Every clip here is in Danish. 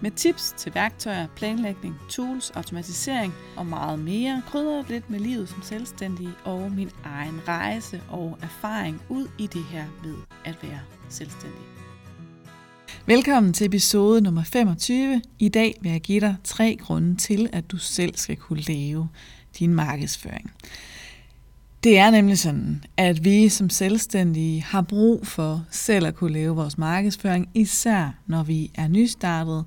med tips til værktøjer, planlægning, tools, automatisering og meget mere. krydrer lidt med livet som selvstændig og min egen rejse og erfaring ud i det her med at være selvstændig. Velkommen til episode nummer 25. I dag vil jeg give dig tre grunde til, at du selv skal kunne lave din markedsføring. Det er nemlig sådan, at vi som selvstændige har brug for selv at kunne lave vores markedsføring, især når vi er nystartet.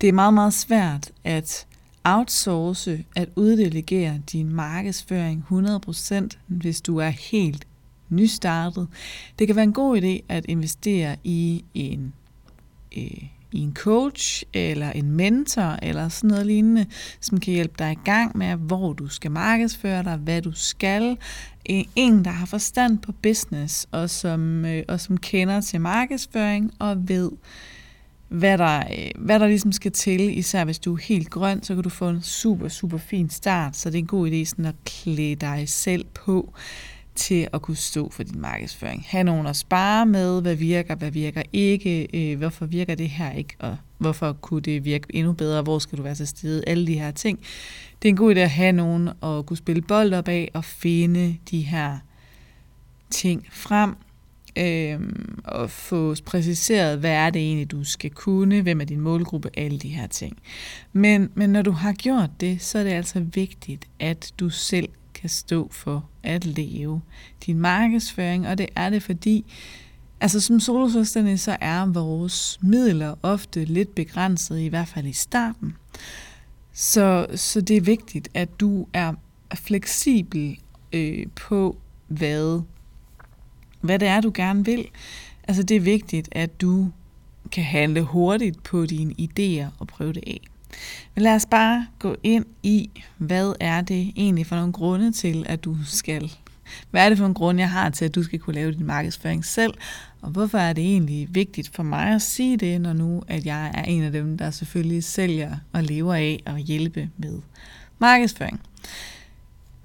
Det er meget, meget svært at outsource, at uddelegere din markedsføring 100%, hvis du er helt nystartet. Det kan være en god idé at investere i en øh, i en coach eller en mentor eller sådan noget lignende, som kan hjælpe dig i gang med, hvor du skal markedsføre dig, hvad du skal. E, en, der har forstand på business og som, øh, og som kender til markedsføring og ved, hvad der, øh, hvad der ligesom skal til, især hvis du er helt grøn, så kan du få en super, super fin start, så det er en god idé sådan at klæde dig selv på til at kunne stå for din markedsføring. Ha' nogen at spare med, hvad virker, hvad virker ikke, øh, hvorfor virker det her ikke, og hvorfor kunne det virke endnu bedre, hvor skal du være til stede, alle de her ting. Det er en god idé at have nogen at kunne spille bold op af og finde de her ting frem, øh, og få præciseret, hvad er det egentlig, du skal kunne, hvem er din målgruppe, alle de her ting. Men, men når du har gjort det, så er det altså vigtigt, at du selv kan stå for at leve din markedsføring, og det er det, fordi altså som solosøsterne, så er vores midler ofte lidt begrænset, i hvert fald i starten. Så, så det er vigtigt, at du er fleksibel øh, på, hvad, hvad det er, du gerne vil. Altså det er vigtigt, at du kan handle hurtigt på dine idéer og prøve det af. Men lad os bare gå ind i, hvad er det egentlig for nogle grunde til, at du skal hvad er det for en grund, jeg har til, at du skal kunne lave din markedsføring selv? Og hvorfor er det egentlig vigtigt for mig at sige det, når nu at jeg er en af dem, der selvfølgelig sælger og lever af at hjælpe med markedsføring?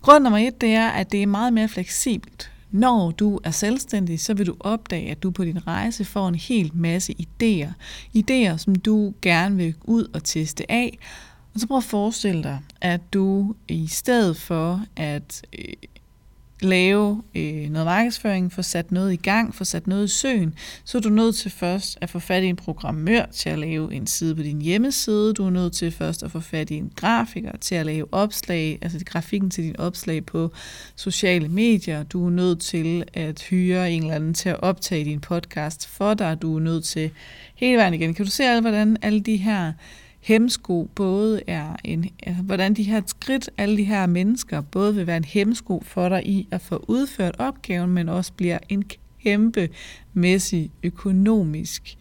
Grund nummer et, det er, at det er meget mere fleksibelt. Når du er selvstændig, så vil du opdage, at du på din rejse får en hel masse idéer. Idéer, som du gerne vil ud og teste af. Og så prøv at forestille dig, at du i stedet for at øh, lave øh, noget markedsføring, få sat noget i gang, få sat noget i søen, så er du nødt til først at få fat i en programmør til at lave en side på din hjemmeside. Du er nødt til først at få fat i en grafiker til at lave opslag, altså grafikken til din opslag på sociale medier. Du er nødt til at hyre en eller anden til at optage din podcast for dig. Du er nødt til hele vejen igen. Kan du se, hvordan alle de her hemsko både er en, altså, hvordan de her skridt, alle de her mennesker, både vil være en hemsko for dig i at få udført opgaven, men også bliver en kæmpe mæssig økonomisk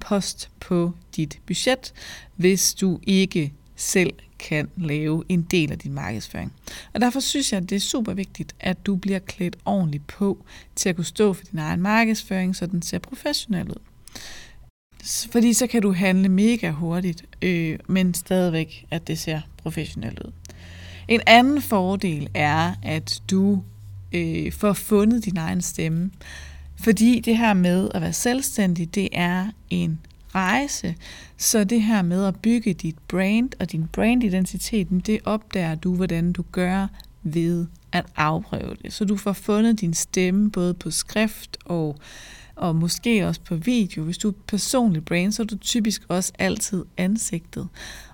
post på dit budget, hvis du ikke selv kan lave en del af din markedsføring. Og derfor synes jeg, at det er super vigtigt, at du bliver klædt ordentligt på til at kunne stå for din egen markedsføring, så den ser professionel ud. Fordi så kan du handle mega hurtigt, øh, men stadigvæk, at det ser professionelt ud. En anden fordel er, at du øh, får fundet din egen stemme. Fordi det her med at være selvstændig, det er en rejse. Så det her med at bygge dit brand og din brandidentitet, det opdager du, hvordan du gør ved at afprøve det. Så du får fundet din stemme både på skrift og og måske også på video. Hvis du er personlig brand, så er du typisk også altid ansigtet.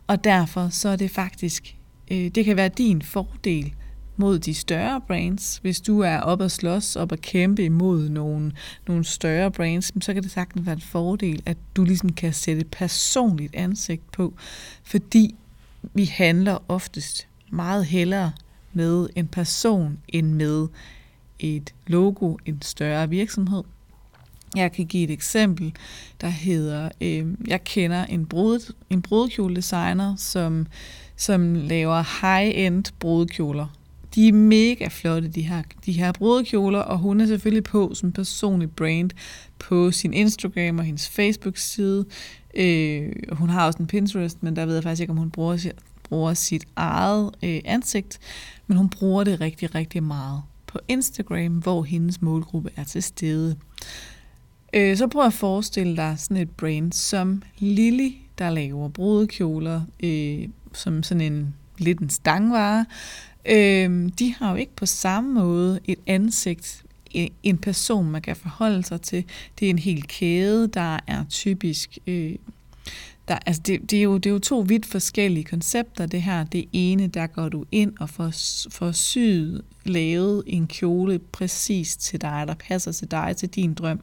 Og derfor så er det faktisk, øh, det kan være din fordel mod de større brands. Hvis du er op at slås, op at kæmpe imod nogle, nogle større brands, så kan det sagtens være en fordel, at du ligesom kan sætte et personligt ansigt på, fordi vi handler oftest meget hellere med en person end med et logo, en større virksomhed. Jeg kan give et eksempel, der hedder, øh, jeg kender en, brud, en brudekjole designer, som, som laver high-end brudekjoler De er mega flotte, de her, de her brudekjoler, og hun er selvfølgelig på som personlig brand på sin Instagram og hendes Facebook-side. Øh, hun har også en Pinterest, men der ved jeg faktisk ikke, om hun bruger, bruger sit eget øh, ansigt, men hun bruger det rigtig, rigtig meget på Instagram, hvor hendes målgruppe er til stede. Øh, så prøv at forestille dig sådan et brand som Lily, der laver brudekjoler, øh, som sådan en lidt en stangvare. Øh, de har jo ikke på samme måde et ansigt, øh, en person, man kan forholde sig til. Det er en hel kæde, der er typisk... Øh, der, altså det, det, er jo, det er jo to vidt forskellige koncepter, det her. Det ene, der går du ind og får, får syet, lavet en kjole præcis til dig, der passer til dig, til din drøm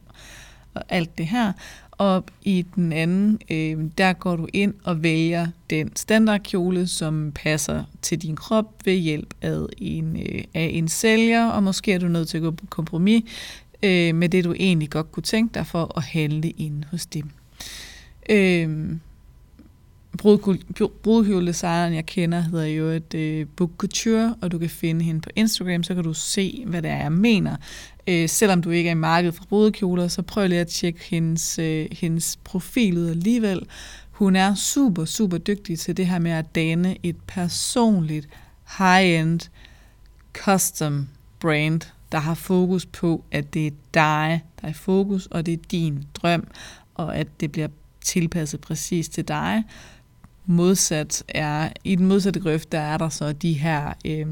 og alt det her. Og i den anden, øh, der går du ind og vælger den standardkjole, som passer til din krop ved hjælp af en, øh, af en sælger, og måske er du nødt til at gå på kompromis øh, med det, du egentlig godt kunne tænke dig for at handle ind hos dem. Øh, Brudhjulesejren, jeg kender, hedder jo et øh, Book Couture, og du kan finde hende på Instagram, så kan du se, hvad det er, jeg mener. Øh, selvom du ikke er i markedet for brudekjoler, så prøv lige at tjekke hendes, øh, hendes profil ud alligevel. Hun er super, super dygtig til det her med at danne et personligt, high-end, custom brand, der har fokus på, at det er dig, der er i fokus, og det er din drøm, og at det bliver tilpasset præcis til dig. Modsat er, i den modsatte grøft, der er der så de her øh,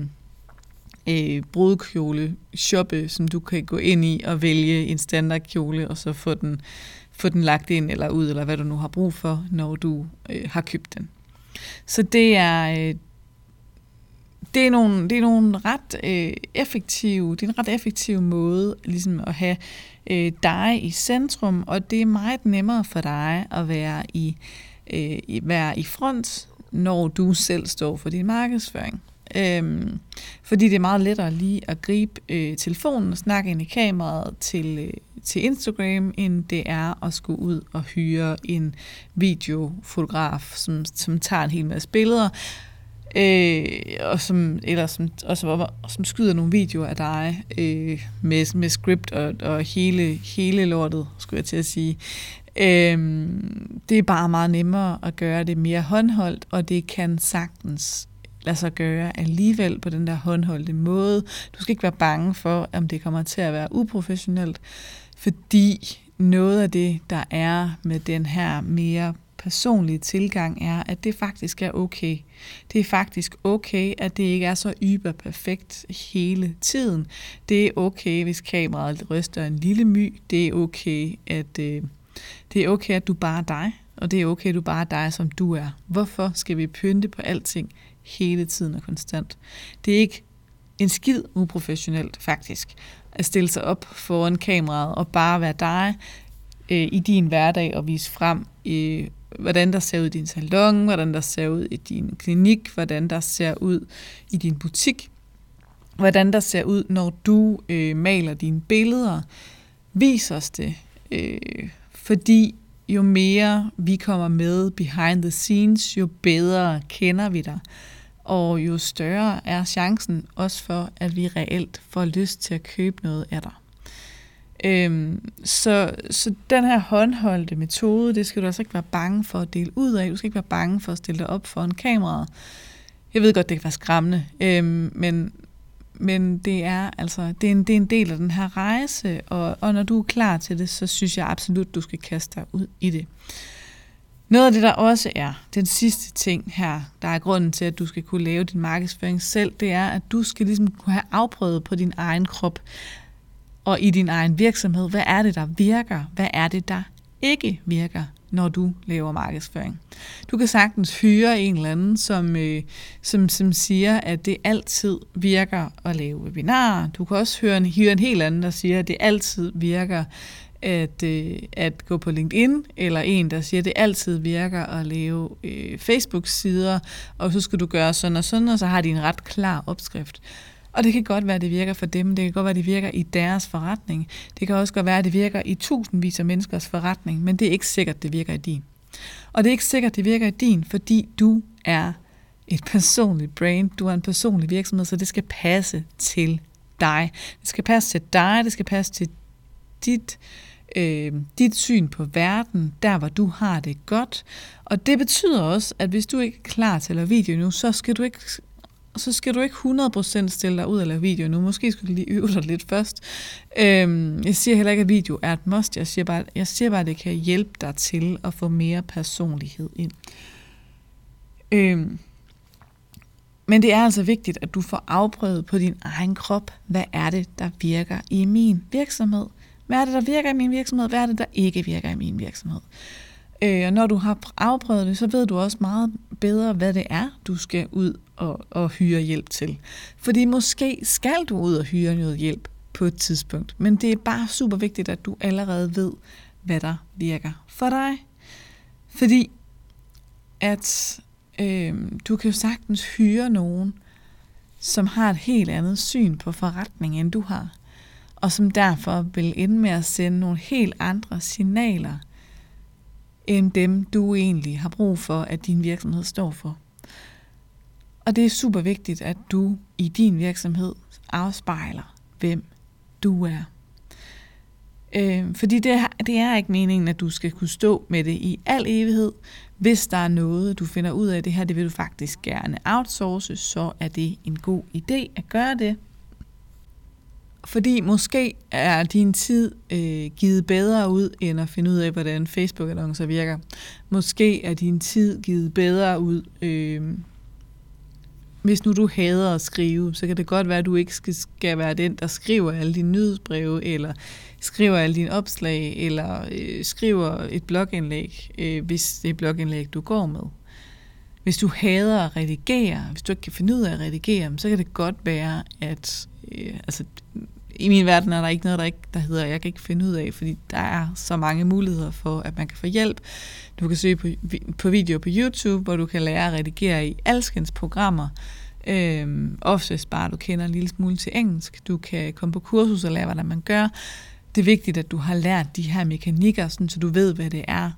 øh, brudkjole shoppe, som du kan gå ind i og vælge en standardkjole, og så få den, få den lagt ind eller ud, eller hvad du nu har brug for, når du øh, har købt den. Så det er, øh, det er nogle, det er nogle ret øh, effektive, det er en ret effektiv måde ligesom at have øh, dig i centrum, og det er meget nemmere for dig at være i, øh, være i front, når du selv står for din markedsføring. Øhm, fordi det er meget lettere lige at gribe øh, telefonen og snakke ind i kameraet til, øh, til Instagram, end det er at skulle ud og hyre en videofotograf, som, som tager en hel masse billeder, øh, og som, eller som, og som, og som skyder nogle videoer af dig øh, med, med script og, og hele, hele lortet, skulle jeg til at sige. Øh, det er bare meget nemmere at gøre det mere håndholdt, og det kan sagtens lade sig gøre alligevel på den der håndholdte måde. Du skal ikke være bange for, om det kommer til at være uprofessionelt, fordi noget af det, der er med den her mere personlige tilgang, er, at det faktisk er okay. Det er faktisk okay, at det ikke er så yber perfekt hele tiden. Det er okay, hvis kameraet ryster en lille my. Det er okay, at, øh, det er okay, at du bare er dig. Og det er okay, at du bare er dig, som du er. Hvorfor skal vi pynte på alting hele tiden og konstant. Det er ikke en skid uprofessionelt, faktisk, at stille sig op foran kameraet og bare være dig øh, i din hverdag og vise frem, øh, hvordan der ser ud i din salon, hvordan der ser ud i din klinik, hvordan der ser ud i din butik, hvordan der ser ud, når du øh, maler dine billeder. Vis os det, øh, fordi jo mere vi kommer med behind the scenes, jo bedre kender vi dig og jo større er chancen også for, at vi reelt får lyst til at købe noget af dig. Øhm, så, så den her håndholdte metode, det skal du altså ikke være bange for at dele ud af. Du skal ikke være bange for at stille dig op foran kameraet. Jeg ved godt, det kan være skræmmende, øhm, men, men det er altså det er, en, det er en del af den her rejse, og, og når du er klar til det, så synes jeg absolut, du skal kaste dig ud i det. Noget af det, der også er den sidste ting her, der er grunden til, at du skal kunne lave din markedsføring selv, det er, at du skal ligesom kunne have afprøvet på din egen krop og i din egen virksomhed, hvad er det, der virker? Hvad er det, der ikke virker, når du laver markedsføring? Du kan sagtens hyre en eller anden, som, øh, som, som siger, at det altid virker at lave webinarer. Du kan også høre en, hyre en helt anden, der siger, at det altid virker at, øh, at gå på LinkedIn, eller en, der siger, at det altid virker at lave øh, Facebook-sider, og så skal du gøre sådan og sådan, og så har de en ret klar opskrift. Og det kan godt være, at det virker for dem, det kan godt være, at det virker i deres forretning, det kan også godt være, at det virker i tusindvis af menneskers forretning, men det er ikke sikkert, at det virker i din. Og det er ikke sikkert, at det virker i din, fordi du er et personligt brand, du er en personlig virksomhed, så det skal passe til dig. Det skal passe til dig, det skal passe til dit, øh, dit syn på verden, der hvor du har det godt. Og det betyder også, at hvis du ikke er klar til at lave video nu, så skal du ikke så skal du ikke 100% stille dig ud og lave video nu. Måske skulle du lige øve dig lidt først. Øhm, jeg siger heller ikke, at video er et must. Jeg siger, bare, jeg siger bare, at det kan hjælpe dig til at få mere personlighed ind. Øhm, men det er altså vigtigt, at du får afprøvet på din egen krop, hvad er det, der virker i min virksomhed? Hvad er det, der virker i min virksomhed? Hvad er det, der ikke virker i min virksomhed? Øh, og når du har afprøvet det, så ved du også meget bedre, hvad det er, du skal ud og, og hyre hjælp til. Fordi måske skal du ud og hyre noget hjælp på et tidspunkt, men det er bare super vigtigt, at du allerede ved, hvad der virker for dig. Fordi at øh, du kan jo sagtens hyre nogen, som har et helt andet syn på forretning, end du har, og som derfor vil ende med at sende nogle helt andre signaler, end dem du egentlig har brug for, at din virksomhed står for. Og det er super vigtigt, at du i din virksomhed afspejler, hvem du er. Øh, fordi det, det er ikke meningen, at du skal kunne stå med det i al evighed. Hvis der er noget, du finder ud af, det her det vil du faktisk gerne outsource, så er det en god idé at gøre det. Fordi måske er din tid øh, givet bedre ud, end at finde ud af, hvordan Facebook-annoncer virker. Måske er din tid givet bedre ud, øh, hvis nu du hader at skrive, så kan det godt være, at du ikke skal, skal være den, der skriver alle dine nyhedsbreve, eller skriver alle dine opslag, eller øh, skriver et blogindlæg, øh, hvis det er blogindlæg, du går med. Hvis du hader at redigere, hvis du ikke kan finde ud af at redigere, så kan det godt være, at øh, altså, i min verden er der ikke noget, der, ikke, der hedder, jeg kan ikke finde ud af, fordi der er så mange muligheder for, at man kan få hjælp. Du kan søge på, på video på YouTube, hvor du kan lære at redigere i alskens programmer. Øhm, oftest bare, du kender en lille smule til engelsk. Du kan komme på kursus og lære, hvordan man gør. Det er vigtigt, at du har lært de her mekanikker, sådan, så du ved, hvad det er,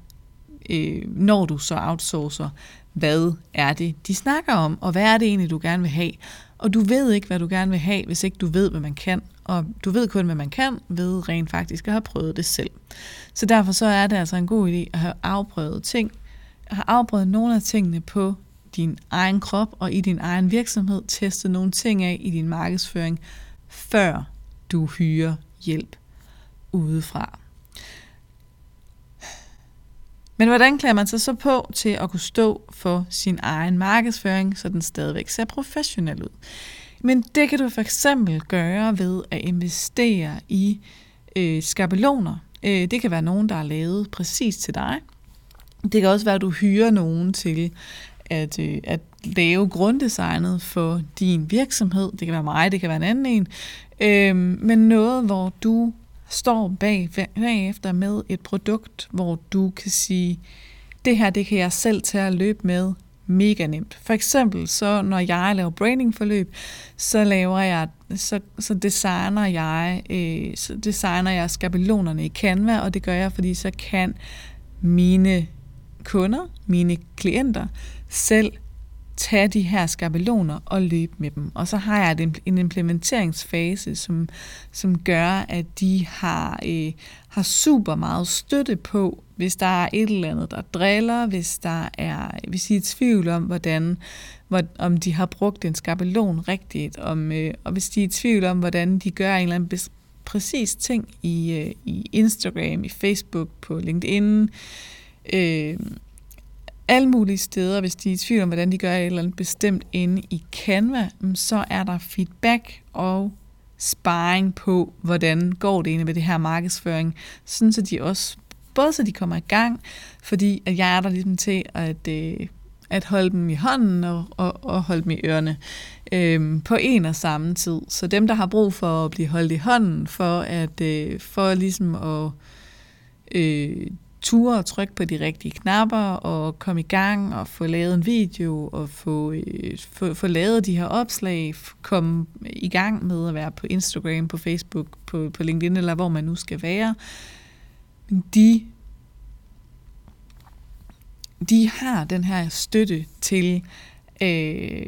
øh, når du så outsourcer. Hvad er det, de snakker om, og hvad er det egentlig, du gerne vil have? Og du ved ikke, hvad du gerne vil have, hvis ikke du ved, hvad man kan. Og du ved kun, hvad man kan, ved rent faktisk at have prøvet det selv. Så derfor så er det altså en god idé at have afprøvet ting, at have afprøvet nogle af tingene på din egen krop og i din egen virksomhed, teste nogle ting af i din markedsføring, før du hyrer hjælp udefra. Men hvordan klæder man sig så på til at kunne stå for sin egen markedsføring, så den stadigvæk ser professionel ud? Men det kan du for eksempel gøre ved at investere i øh, skabeloner. Øh, det kan være nogen, der er lavet præcis til dig. Det kan også være, at du hyrer nogen til at, øh, at lave grunddesignet for din virksomhed. Det kan være mig, det kan være en anden en. Øh, men noget, hvor du står bag, bagefter med et produkt, hvor du kan sige, det her, det kan jeg selv tage at løbe med mega nemt. For eksempel, så når jeg laver brandingforløb, så laver jeg, så, så designer jeg, øh, så designer jeg skabelonerne i Canva, og det gør jeg, fordi så kan mine kunder, mine klienter, selv tage de her skabeloner og løbe med dem. Og så har jeg en implementeringsfase, som, som gør, at de har, øh, har super meget støtte på, hvis der er et eller andet, der driller, hvis der er, hvis de er i tvivl om, hvordan, hvor, om de har brugt en skabelon rigtigt, om, øh, og hvis de er i tvivl om, hvordan de gør en eller anden præcis ting i, øh, i Instagram, i Facebook, på LinkedIn, øh, alle mulige steder, hvis de er i tvivl om, hvordan de gør et eller andet bestemt inde i Canva, mm, så er der feedback og sparring på, hvordan går det egentlig med det her markedsføring, sådan så de også, både så de kommer i gang, fordi at jeg er der ligesom til at, øh, at holde dem i hånden og, og, og holde dem i ørerne øh, på en og samme tid. Så dem, der har brug for at blive holdt i hånden, for at øh, for ligesom at øh, ture og trykke på de rigtige knapper og komme i gang og få lavet en video og få, øh, få, få lavet de her opslag, komme i gang med at være på Instagram, på Facebook, på, på LinkedIn eller hvor man nu skal være. Men De, de har den her støtte til øh,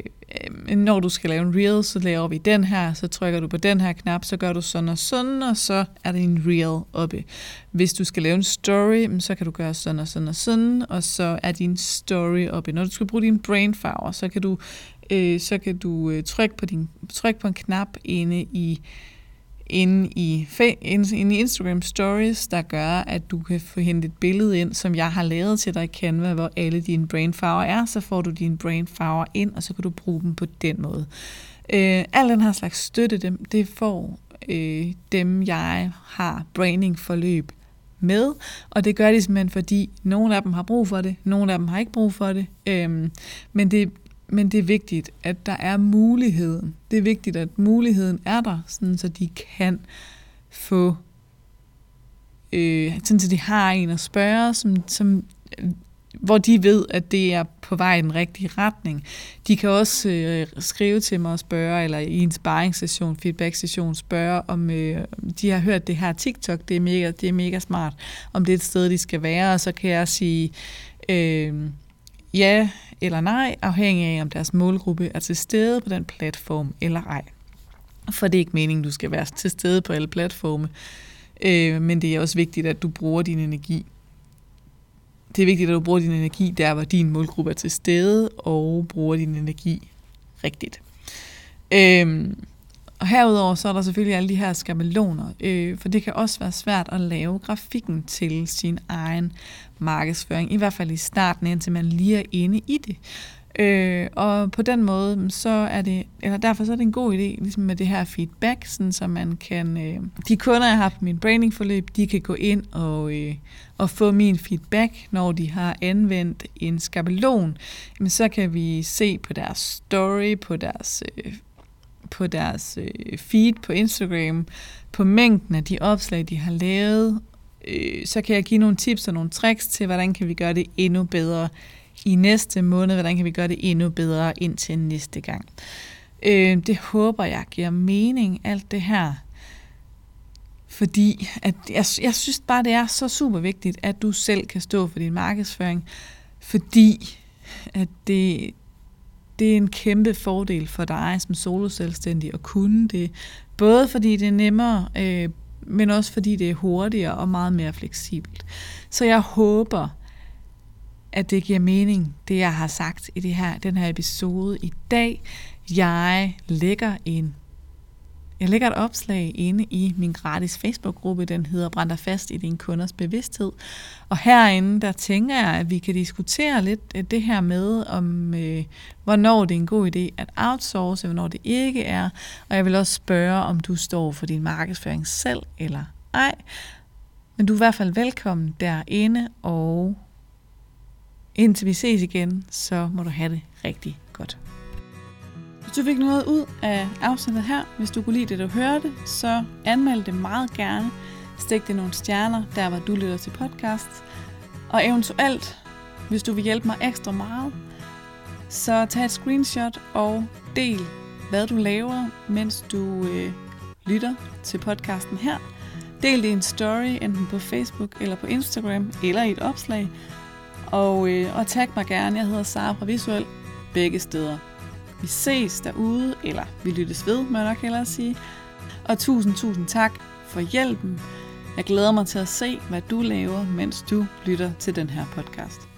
når du skal lave en reel, så laver vi den her, så trykker du på den her knap, så gør du sådan og sådan, og så er det en reel oppe. Hvis du skal lave en story, mm, så kan du gøre sådan og sådan og sådan, og så er din story oppe. Når du skal bruge din brain farver, så kan du, øh, så kan du øh, trykke, på din, trykke på en knap inde i inde i, inde i Instagram Stories, der gør, at du kan få hentet et billede ind, som jeg har lavet til dig i Canva, hvor alle dine brainfarver er. Så får du dine brainfarver ind, og så kan du bruge dem på den måde. Øh, al den her slags støtte, dem, det får øh, dem, jeg har braining forløb med, og det gør de simpelthen, fordi nogle af dem har brug for det, nogle af dem har ikke brug for det, øhm, men det, men det er vigtigt, at der er muligheden. Det er vigtigt, at muligheden er der, sådan så de kan få, øh, sådan så de har en at spørge, som, som, øh, hvor de ved, at det er på vej i den rigtige retning. De kan også øh, skrive til mig og spørge, eller i en sparringssession, feedback-session, spørge, om øh, de har hørt det her TikTok, det er, mega, det er mega smart, om det er et sted, de skal være, og så kan jeg sige, øh, ja eller nej, afhængig af om deres målgruppe er til stede på den platform eller ej. For det er ikke meningen, du skal være til stede på alle platforme, øh, men det er også vigtigt, at du bruger din energi. Det er vigtigt, at du bruger din energi der, hvor din målgruppe er til stede, og bruger din energi rigtigt. Øh, og herudover så er der selvfølgelig alle de her skabeloner, øh, for det kan også være svært at lave grafikken til sin egen markedsføring, i hvert fald i starten, indtil man lige er inde i det. Øh, og på den måde, mm, så er det, eller derfor så er det en god idé, ligesom med det her feedback, sådan, så man kan, øh, de kunder, jeg har på min brandingforløb, de kan gå ind og, øh, og få min feedback, når de har anvendt en skabelon, men så kan vi se på deres story, på deres øh, på deres øh, feed på Instagram, på mængden af de opslag, de har lavet, øh, så kan jeg give nogle tips og nogle tricks til, hvordan kan vi gøre det endnu bedre i næste måned, hvordan kan vi gøre det endnu bedre indtil næste gang. Øh, det håber jeg giver mening, alt det her. Fordi at jeg, jeg synes bare, det er så super vigtigt, at du selv kan stå for din markedsføring. Fordi at det, det er en kæmpe fordel for dig som soloselvstændig at kunne det. Både fordi det er nemmere, øh, men også fordi det er hurtigere og meget mere fleksibelt. Så jeg håber, at det giver mening, det jeg har sagt i det her, den her episode i dag. Jeg lægger en jeg lægger et opslag inde i min gratis Facebook-gruppe, den hedder Brænd dig fast i din kunders bevidsthed. Og herinde, der tænker jeg, at vi kan diskutere lidt øh, det her med, om øh, hvornår det er en god idé at outsource, hvornår det ikke er. Og jeg vil også spørge, om du står for din markedsføring selv eller ej. Men du er i hvert fald velkommen derinde, og indtil vi ses igen, så må du have det rigtig godt. Hvis du fik noget ud af afsnittet her, hvis du kunne lide det, du hørte, så anmeld det meget gerne. Stik det nogle stjerner, der hvor du lytter til podcast. Og eventuelt, hvis du vil hjælpe mig ekstra meget, så tag et screenshot og del, hvad du laver, mens du øh, lytter til podcasten her. Del det i en story, enten på Facebook eller på Instagram, eller i et opslag. Og, øh, og tag mig gerne, jeg hedder Sara fra Visuel, begge steder. Vi ses derude, eller vi lyttes ved, må jeg nok hellere sige. Og tusind, tusind tak for hjælpen. Jeg glæder mig til at se, hvad du laver, mens du lytter til den her podcast.